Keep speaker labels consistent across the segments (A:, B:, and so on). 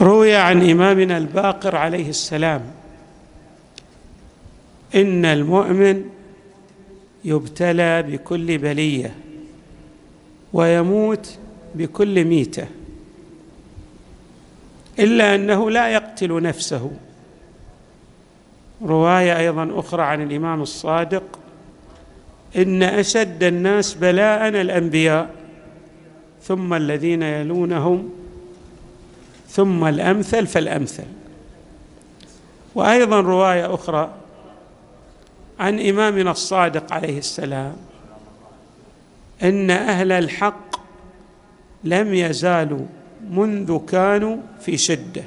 A: روي عن إمامنا الباقر عليه السلام إن المؤمن يبتلى بكل بلية ويموت بكل ميتة إلا أنه لا يقتل نفسه. رواية أيضا أخرى عن الإمام الصادق إن أشد الناس بلاء الأنبياء ثم الذين يلونهم ثم الأمثل فالأمثل. وأيضا رواية أخرى عن إمامنا الصادق عليه السلام إن أهل الحق لم يزالوا منذ كانوا في شدة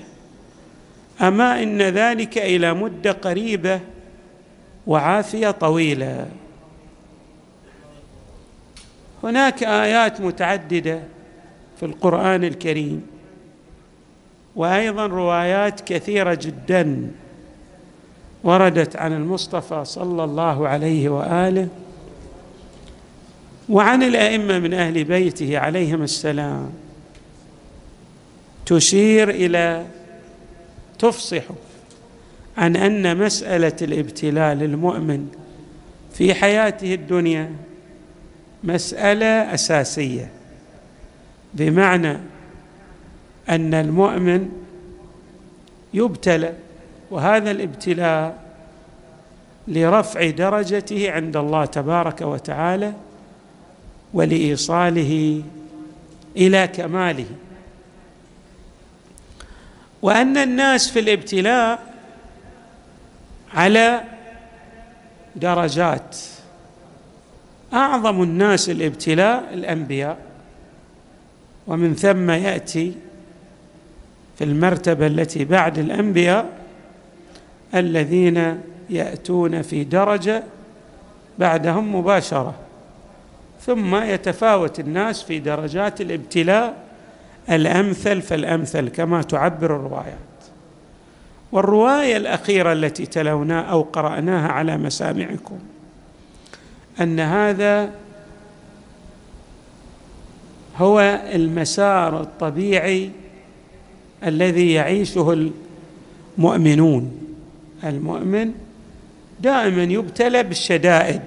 A: أما إن ذلك إلى مدة قريبة وعافية طويلة. هناك آيات متعددة في القرآن الكريم وأيضا روايات كثيرة جدا وردت عن المصطفى صلى الله عليه وآله وعن الأئمة من أهل بيته عليهم السلام. تشير إلى تفصح عن أن مسألة الابتلاء للمؤمن في حياته الدنيا مسألة أساسية بمعنى أن المؤمن يبتلى وهذا الابتلاء لرفع درجته عند الله تبارك وتعالى ولإيصاله إلى كماله. وأن الناس في الابتلاء على درجات. أعظم الناس الابتلاء الأنبياء ومن ثم يأتي في المرتبة التي بعد الأنبياء الذين يأتون في درجة بعدهم مباشرة ثم يتفاوت الناس في درجات الابتلاء الأمثل فالأمثل كما تعبر الروايات. والرواية الأخيرة التي تلوناها أو قرأناها على مسامعكم أن هذا هو المسار الطبيعي الذي يعيشه المؤمنون. المؤمن دائما يبتلى بالشدائد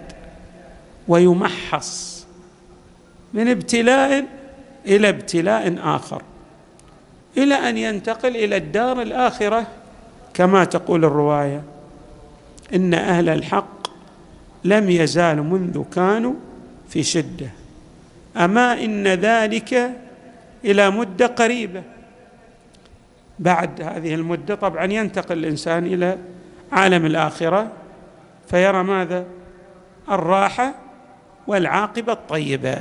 A: ويمحص من ابتلاء إلى ابتلاء آخر إلى أن ينتقل إلى الدار الآخرة. كما تقول الرواية إن أهل الحق لم يزالوا منذ كانوا في شدة. أما إن ذلك إلى مدة قريبة. بعد هذه المدة طبعا ينتقل الإنسان إلى عالم الآخرة فيرى ماذا؟ الراحة والعاقبة الطيبة.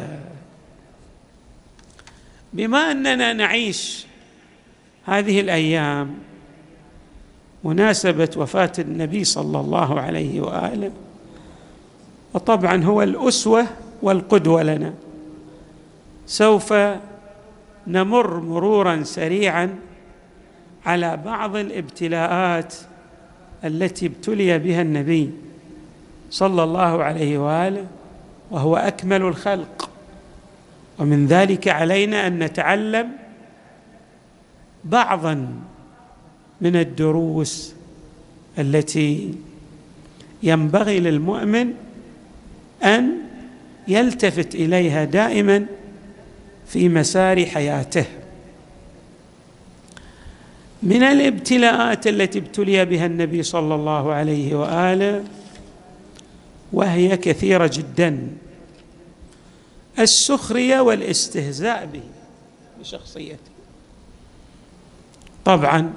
A: بما أننا نعيش هذه الأيام مناسبة وفاة النبي صلى الله عليه وآله وطبعا هو الأسوة والقدوة لنا. سوف نمر مرورا سريعا على بعض الابتلاءات التي ابتلي بها النبي صلى الله عليه وآله وهو أكمل الخلق. ومن ذلك علينا أن نتعلم بعضا من الدروس التي ينبغي للمؤمن أن يلتفت إليها دائما في مسار حياته. من الابتلاءات التي ابتلي بها النبي صلى الله عليه وآله وهي كثيرة جدا. السخرية والاستهزاء به بشخصيته. طبعا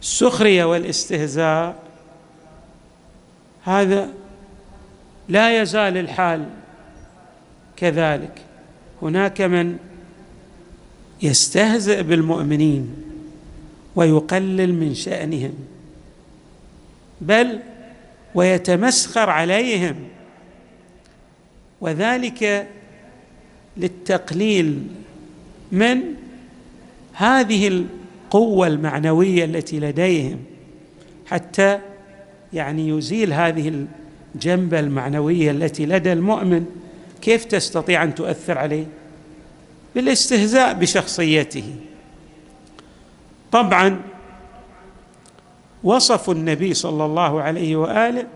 A: السخرية والاستهزاء هذا لا يزال الحال كذلك. هناك من يستهزئ بالمؤمنين. ويقلل من شأنهم بل ويتمسخر عليهم. وذلك للتقليل من هذه القوة المعنوية التي لديهم حتى يعني يزيل هذه الجنبة المعنوية التي لدى المؤمن. كيف تستطيع أن تؤثر عليه؟ بالاستهزاء بشخصيته. طبعا وصفوا النبي صلى الله عليه وآله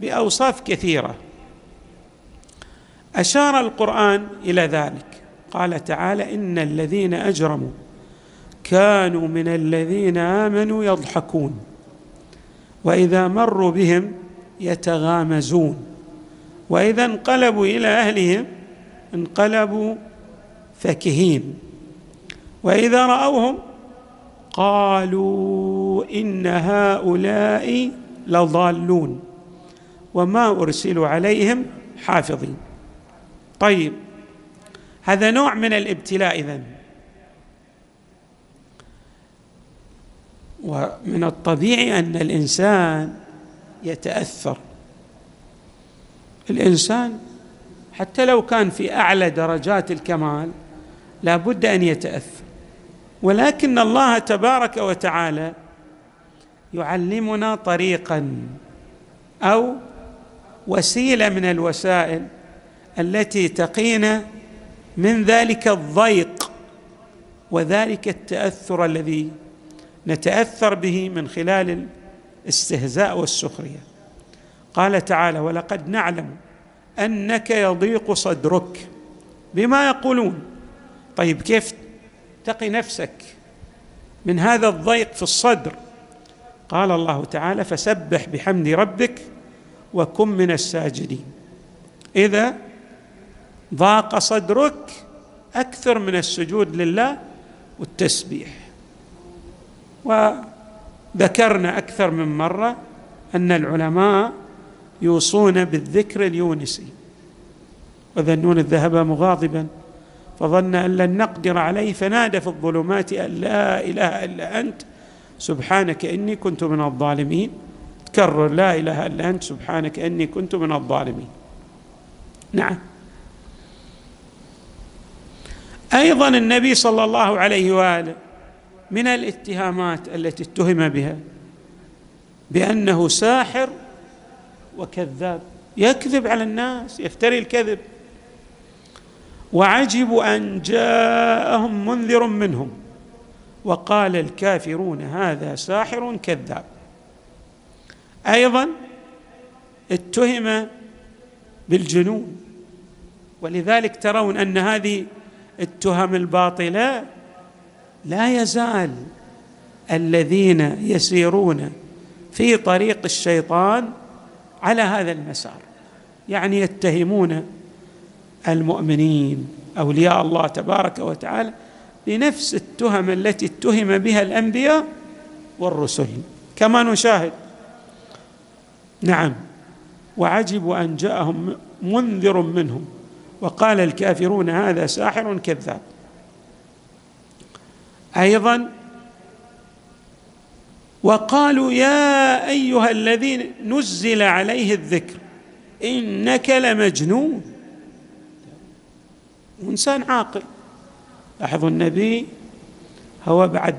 A: بأوصاف كثيرة. أشار القرآن إلى ذلك. قال تعالى إن الذين أجرموا كانوا من الذين آمنوا يضحكون وإذا مروا بهم يتغامزون وإذا انقلبوا إلى أهلهم انقلبوا فكهين وإذا رأوهم قالوا إن هؤلاء لضالون وما أرسلوا عليهم حافظين. طيب هذا نوع من الابتلاء إذن. ومن الطبيعي أن الإنسان يتأثر. الإنسان حتى لو كان في أعلى درجات الكمال لا بد أن يتأثر. ولكن الله تبارك وتعالى يعلمنا طريقا أو وسيلة من الوسائل التي تقينا من ذلك الضيق وذلك التأثر الذي نتأثر به من خلال الاستهزاء والسخرية. قال تعالى ولقد نعلم أنك يضيق صدرك بما يقولون. طيب كيف تقي نفسك من هذا الضيق في الصدر. قال الله تعالى فسبح بحمد ربك وكن من الساجدين. إذا ضاق صدرك أكثر من السجود لله والتسبيح. وذكرنا أكثر من مرة أن العلماء يوصون بالذكر اليونسي. وذنون الذهب مغاضبا. فظن أن لن نقدر عليه فنادى في الظلمات أن لا إله إلا أنت. سبحانك إني كنت من الظالمين. تكرر لا إله إلا أنت. سبحانك إني كنت من الظالمين. نعم. أيضا النبي صلى الله عليه وآله من الاتهامات التي اتهم بها بأنه ساحر وكذاب يكذب على الناس يفتري الكذب. وعجبوا أن جاءهم منذر منهم. وقال الكافرون هذا ساحر كذاب. أيضا اتهم بالجنون. ولذلك ترون أن هذه التهم الباطلة لا يزال الذين يسيرون في طريق الشيطان على هذا المسار. يعني يتهمون المؤمنين أولياء الله تبارك وتعالى بنفس التهم التي اتهم بها الأنبياء والرسل. كما نشاهد. نعم. وعجبوا أن جاءهم منذر منهم. وقال الكافرون هذا ساحر كذاب. أيضا وقالوا يا أيها الذي نزل عليه الذكر إنك لمجنون. انسان عاقل. لاحظوا النبي هو بعد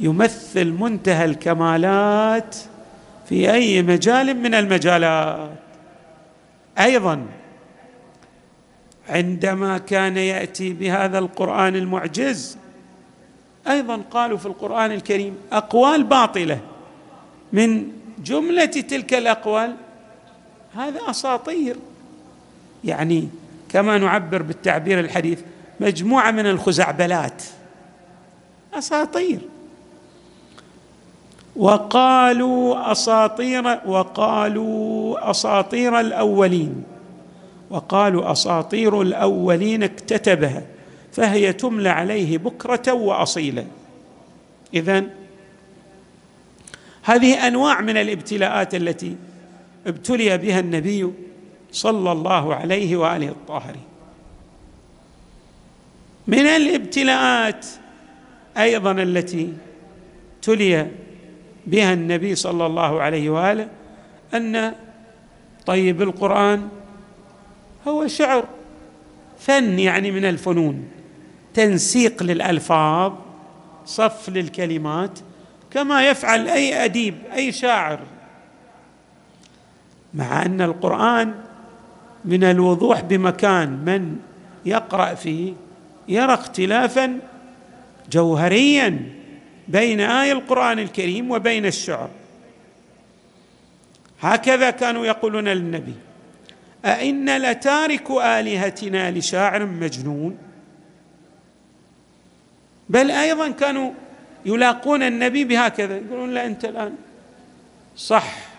A: يمثل منتهى الكمالات في أي مجال من المجالات. أيضا عندما كان يأتي بهذا القرآن المعجز أيضا قالوا في القرآن الكريم أقوال باطلة. من جملة تلك الأقوال هذا أساطير. يعني كما نعبر بالتعبير الحديث مجموعة من الخزعبلات. أساطير. وقالوا أساطير وقالوا أساطير الأولين. وقالوا أساطير الأولين اكتتبها فهي تملى عليه بكرة وأصيلا. اذا هذه أنواع من الابتلاءات التي ابتلي بها النبي صلى الله عليه وآله الطاهرين. من الابتلاءات أيضا التي ابتلي بها النبي صلى الله عليه وآله أن طيب القرآن هو شعر فن يعني من الفنون تنسيق للألفاظ صف للكلمات كما يفعل أي أديب أي شاعر. مع أن القرآن من الوضوح بمكان من يقرأ فيه يرى اختلافا جوهريا بين آي القرآن الكريم وبين الشعر. هكذا كانوا يقولون للنبي أئن لتارك آلهتنا لشاعر مجنون؟ بل أيضا كانوا يلاقون النبي بهكذا يقولون لا أنت الآن صح.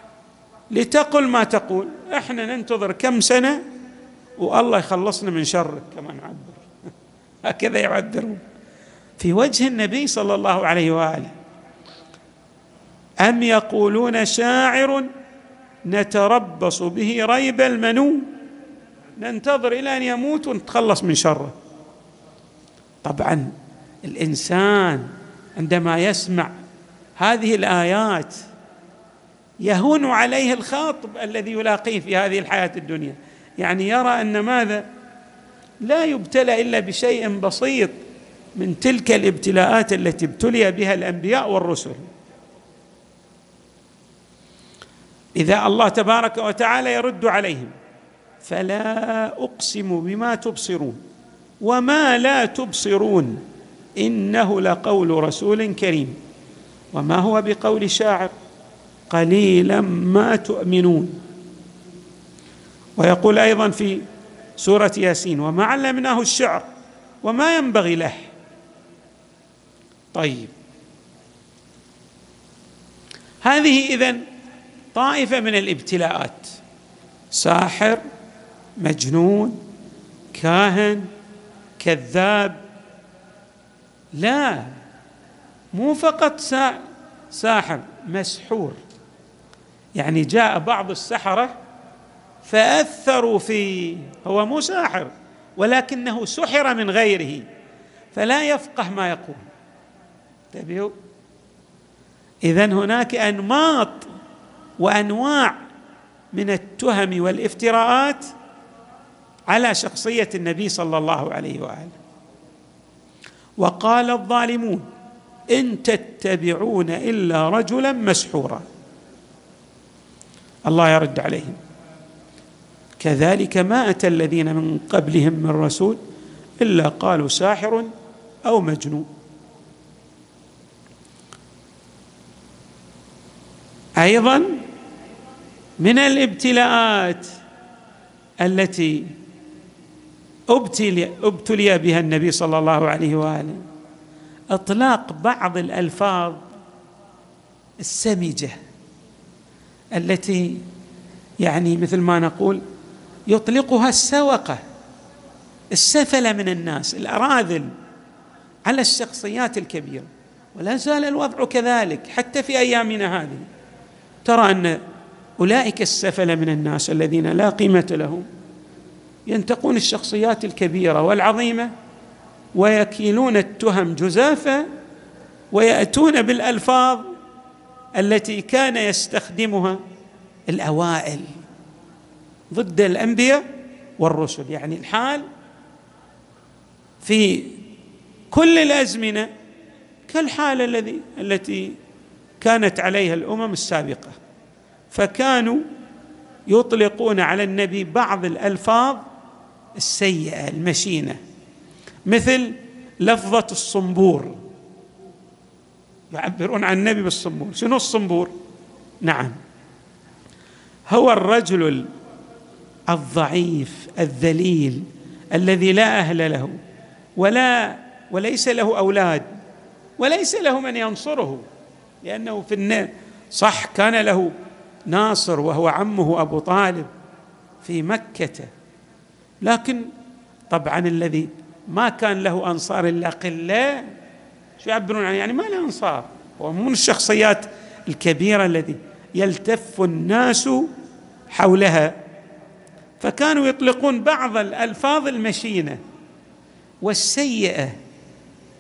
A: لتقل ما تقول. إحنا ننتظر كم سنة والله يخلصنا من شرك كما نعبر. هكذا يعبرون. في وجه النبي صلى الله عليه وآله. أم يقولون شاعر نتربص به ريب المنون ننتظر إلى أن يموت ونتخلص من شره. طبعا الإنسان عندما يسمع هذه الآيات يهون عليه الخاطب الذي يلاقيه في هذه الحياة الدنيا. يعني يرى أن ماذا؟ لا يبتلى إلا بشيء بسيط من تلك الابتلاءات التي ابتلي بها الأنبياء والرسل. إذا الله تبارك وتعالى يرد عليهم فلا أقسم بما تبصرون وما لا تبصرون إنه لقول رسول كريم. وما هو بقول شاعر؟ قليلا ما تؤمنون. ويقول أيضا في سورة ياسين وما علمناه الشعر وما ينبغي له. طيب. هذه إذن طائفة من الابتلاءات ساحر مجنون كاهن كذاب. لا مو فقط ساحر مسحور. يعني جاء بعض السحرة فأثروا فيه. هو مو ساحر ولكنه سحر من غيره فلا يفقه ما يقول. انتبهوا. اذا هناك أنماط وأنواع من التهم والافتراءات على شخصية النبي صلى الله عليه وآله. وقال الظالمون إن تتبعون إلا رجلا مسحورا. الله يرد عليهم. كذلك ما أتى الذين من قبلهم من رسول إلا قالوا ساحر أو مجنون. أيضا من الابتلاءات التي ابتلي, أبتلي بها النبي صلى الله عليه وآله. أطلاق بعض الألفاظ السمجة. التي يعني مثل ما نقول يطلقها السوقة السفلة من الناس الأراذل على الشخصيات الكبيرة. ولا زال الوضع كذلك حتى في أيامنا هذه. ترى أن أولئك السفلة من الناس الذين لا قيمة لهم ينتقون الشخصيات الكبيرة والعظيمة ويكيلون التهم جزافه ويأتون بالألفاظ التي كان يستخدمها الأوائل ضد الأنبياء والرسل. يعني الحال في كل الأزمنة كالحاله الذي التي كانت عليها الأمم السابقة. فكانوا يطلقون على النبي بعض الألفاظ السيئة المشينة مثل لفظة الصنبور. يعبرون عن النبي بالصنبور. شنو الصنبور؟ نعم. هو الرجل الضعيف الذليل الذي لا أهل له ولا وليس له أولاد وليس له من ينصره لأنه في النار صح كان له ناصر وهو عمه أبو طالب في مكة. لكن طبعا الذي ما كان له أنصار إلا قلة يعبرون عنه يعني ما له أنصار. هو من الشخصيات الكبيرة الذي يلتف الناس حولها. فكانوا يطلقون بعض الألفاظ المشينة والسيئة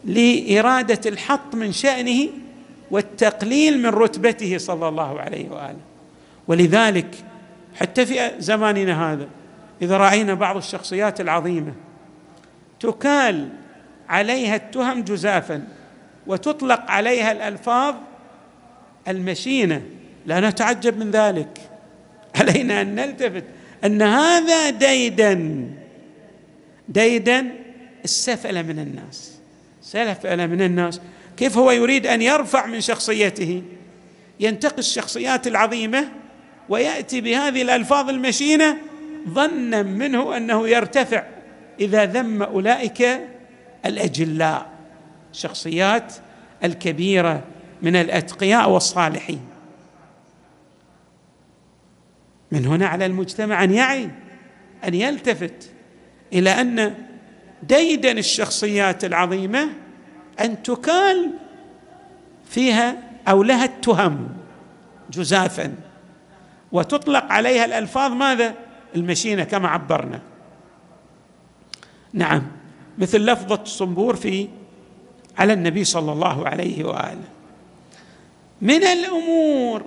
A: لإرادة الحط من شأنه والتقليل من رتبته صلى الله عليه وآله. ولذلك حتى في زماننا هذا إذا رأينا بعض الشخصيات العظيمة تكال عليها التهم جزافا. وتطلق عليها الألفاظ المشينة لا نتعجب من ذلك. علينا أن نلتفت. أن هذا ديدا ديدا السفله من الناس. سفله من الناس. كيف هو يريد أن يرفع من شخصيته؟ ينتقي الشخصيات العظيمة ويأتي بهذه الألفاظ المشينة ظنا منه أنه يرتفع. إذا ذم أولئك الأجلاء. الشخصيات الكبيرة من الأتقياء والصالحين. من هنا على المجتمع أن يعي أن يلتفت إلى أن ديدن الشخصيات العظيمة أن تكال فيها أو لها التهم جزافا وتطلق عليها الألفاظ ماذا؟ المشينة كما عبرنا. نعم مثل لفظة الصنبور في على النبي صلى الله عليه وآله. من الأمور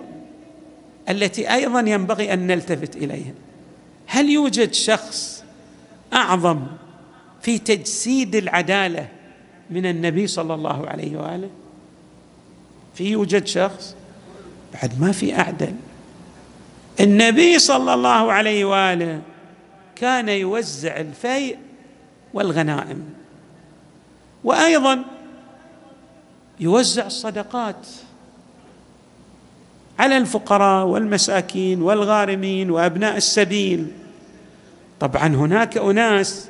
A: التي أيضا ينبغي أن نلتفت إليها. هل يوجد شخص أعظم في تجسيد العدالة من النبي صلى الله عليه وآله؟ في يوجد شخص؟ بعد ما في أعدل. النبي صلى الله عليه وآله كان يوزع الفيء والغنائم. وأيضا يوزع الصدقات على الفقراء والمساكين والغارمين وأبناء السبيل. طبعا هناك أناس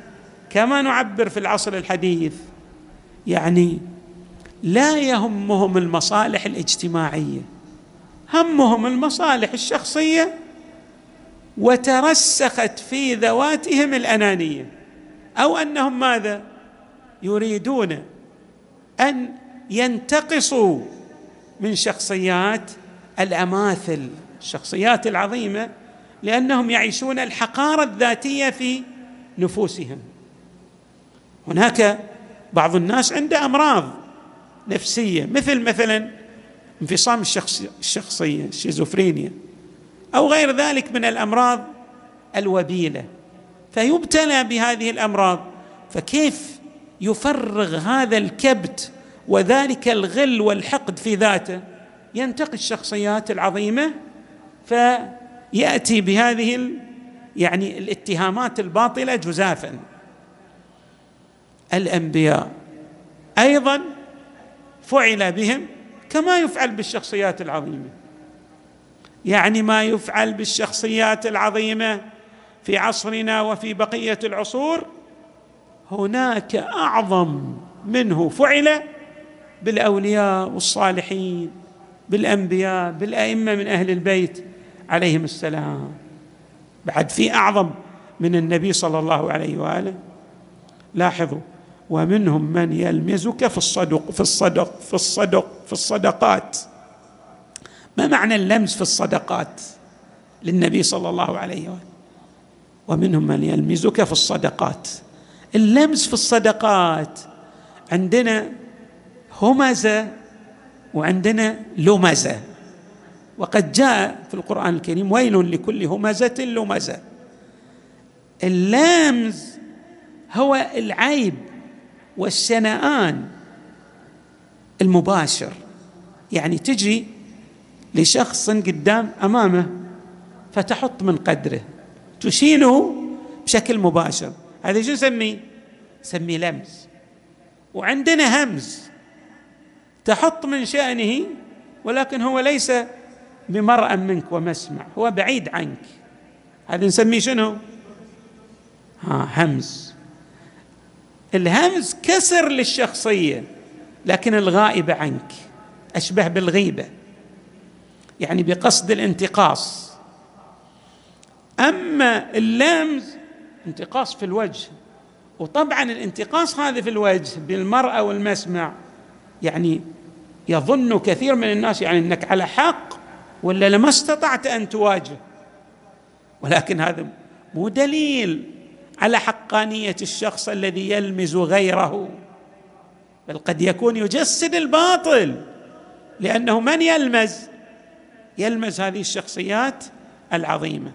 A: كما نعبر في العصر الحديث يعني لا يهمهم المصالح الاجتماعية همهم المصالح الشخصية وترسخت في ذواتهم الأنانية. أو أنهم ماذا؟ يريدون أن ينتقصوا من شخصيات الأماثل الشخصيات العظيمة لأنهم يعيشون الحقارة الذاتية في نفوسهم. هناك بعض الناس عنده أمراض نفسية مثل مثلا انفصام الشخصية الشيزوفرينيا أو غير ذلك من الأمراض الوبيلة. فيبتلى بهذه الأمراض فكيف يفرغ هذا الكبت وذلك الغل والحقد في ذاته. ينتقي الشخصيات العظيمة فيأتي بهذه يعني الاتهامات الباطلة جزافا. الأنبياء أيضا فعل بهم كما يفعل بالشخصيات العظيمة. يعني ما يفعل بالشخصيات العظيمة في عصرنا وفي بقية العصور هناك أعظم منه فعل بالأولياء والصالحين بالأنبياء بالأئمة من أهل البيت عليهم السلام. بعد في أعظم من النبي صلى الله عليه وآله. لاحظوا ومنهم من يلمزك في الصدق في الصدق في الصدق في الصدقات. ما معنى اللمز في الصدقات للنبي صلى الله عليه وآله؟ ومنهم من يلمزك في الصدقات. اللمز في الصدقات عندنا همزه وعندنا لمزه وقد جاء في القرآن الكريم ويل لكل همزه لمزه اللامز هو العيب والشنآن المباشر. يعني تجي لشخص قدام أمامه فتحط من قدره. تشينه بشكل مباشر. هذا شو نسميه؟ نسميه لمس وعندنا همز. تحط من شأنه ولكن هو ليس بمرأى منك ومسمع هو بعيد عنك. هذا نسميه شنو؟ ها همز. الهمز كسر للشخصية لكن الغائبة عنك أشبه بالغيبة. يعني بقصد الانتقاص. أما اللمز انتقاص في الوجه. وطبعا الانتقاص هذا في الوجه بالمرأة والمسمع. يعني يظن كثير من الناس يعني إنك على حق ولا لما استطعت أن تواجه. ولكن هذا مو دليل على حقانية الشخص الذي يلمز غيره بل قد يكون يجسد الباطل لأنه من يلمز؟ يلمز هذه الشخصيات العظيمة.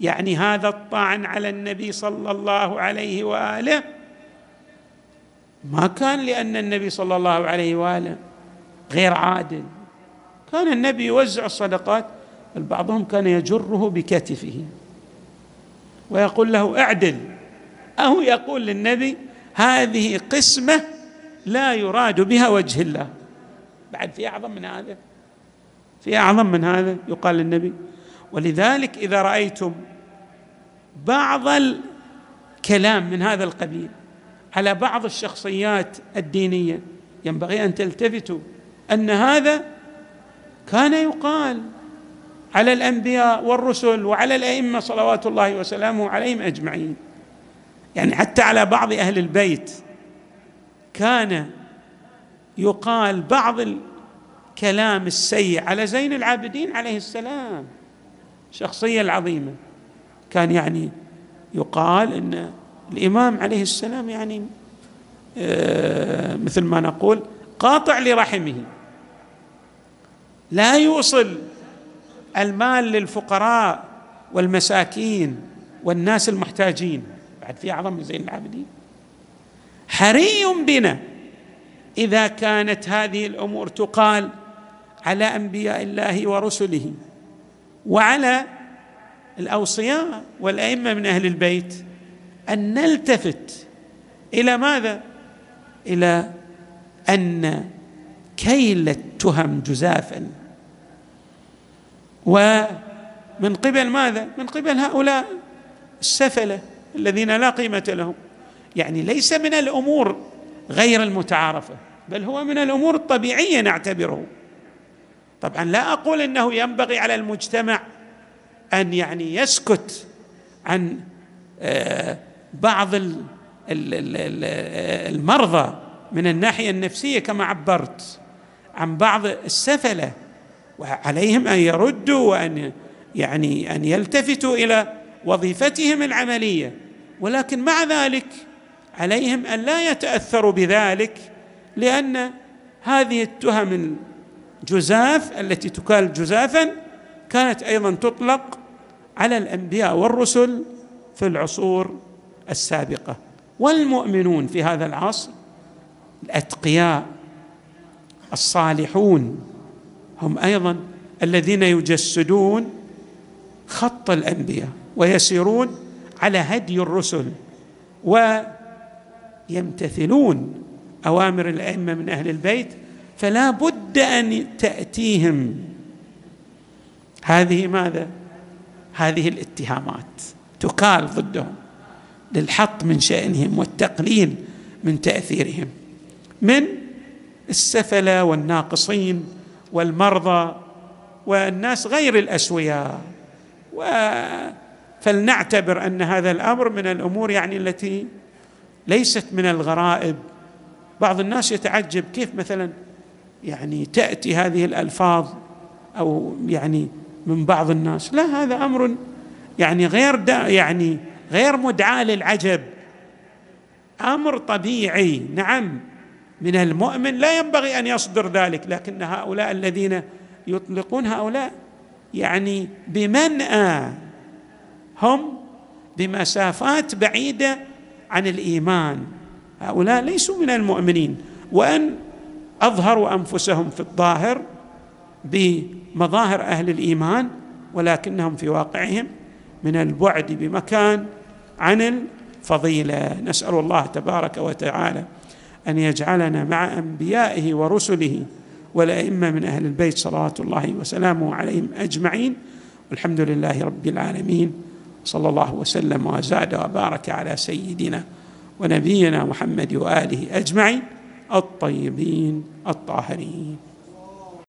A: يعني هذا الطعن على النبي صلى الله عليه وآله ما كان لأن النبي صلى الله عليه وآله غير عادل. كان النبي يوزع الصدقات بعضهم كان يجره بكتفه. ويقول له اعدل. أو يقول للنبي هذه قسمة لا يراد بها وجه الله. بعد في أعظم من هذا؟ في أعظم من هذا؟ يقال للنبي. ولذلك إذا رأيتم بعض الكلام من هذا القبيل على بعض الشخصيات الدينية. ينبغي أن تلتفتوا أن هذا كان يقال على الأنبياء والرسل وعلى الأئمة صلوات الله وسلامه عليهم أجمعين. يعني حتى على بعض أهل البيت كان يقال بعض الكلام السيء على زين العابدين عليه السلام. الشخصيه العظيمة. كان يعني يقال إن الإمام عليه السلام يعني آه، مثل ما نقول قاطع لرحمه. لا يوصل المال للفقراء والمساكين والناس المحتاجين. بعد في أعظم من زين العابدين. حري بنا إذا كانت هذه الأمور تقال على أنبياء الله ورسله وعلى الأوصياء والأئمة من أهل البيت. أن نلتفت إلى ماذا؟ إلى أن كيل التهم جزافا. ومن قبل ماذا؟ من قبل هؤلاء السفلة الذين لا قيمة لهم. يعني ليس من الأمور غير المتعارفة بل هو من الأمور الطبيعية نعتبره. طبعا لا أقول إنه ينبغي على المجتمع أن يعني يسكت عن آه، بعض المرضى من الناحية النفسية كما عبرت عن بعض السفلة وعليهم أن يردوا وأن يعني أن يلتفتوا إلى وظيفتهم العملية. ولكن مع ذلك عليهم أن لا يتأثروا بذلك لأن هذه التهم الجزاف التي تكال جزافا كانت أيضا تطلق على الأنبياء والرسل في العصور السابقة. والمؤمنون في هذا العصر الأتقياء الصالحون هم أيضا الذين يجسدون خط الأنبياء ويسيرون على هدي الرسل ويمتثلون أوامر الأئمة من أهل البيت فلا بد أن تأتيهم. هذه ماذا؟ هذه الاتهامات تكال ضدهم. للحط من شأنهم والتقليل من تأثيرهم من السفله والناقصين والمرضى والناس غير الأسوياء. فلنعتبر أن هذا الأمر من الأمور يعني التي ليست من الغرائب. بعض الناس يتعجب كيف مثلا يعني تأتي هذه الألفاظ أو يعني من بعض الناس. لا هذا أمر يعني غير يعني غير مدعاة للعجب. أمر طبيعي. نعم من المؤمن لا ينبغي أن يصدر ذلك لكن هؤلاء الذين يطلقون هؤلاء يعني بمنأى. هم بمسافات بعيدة عن الإيمان. هؤلاء ليسوا من المؤمنين. وأن أظهروا أنفسهم في الظاهر بمظاهر أهل الإيمان ولكنهم في واقعهم من البعد بمكان عن الفضيلة. نسأل الله تبارك وتعالى أن يجعلنا مع أنبيائه ورسله والأئمة من أهل البيت صلوات الله وسلامه عليهم أجمعين. والحمد لله رب العالمين. صلى الله وسلم وزاد وبارك على سيدنا ونبينا محمد وآله أجمعين. الطيبين الطاهرين.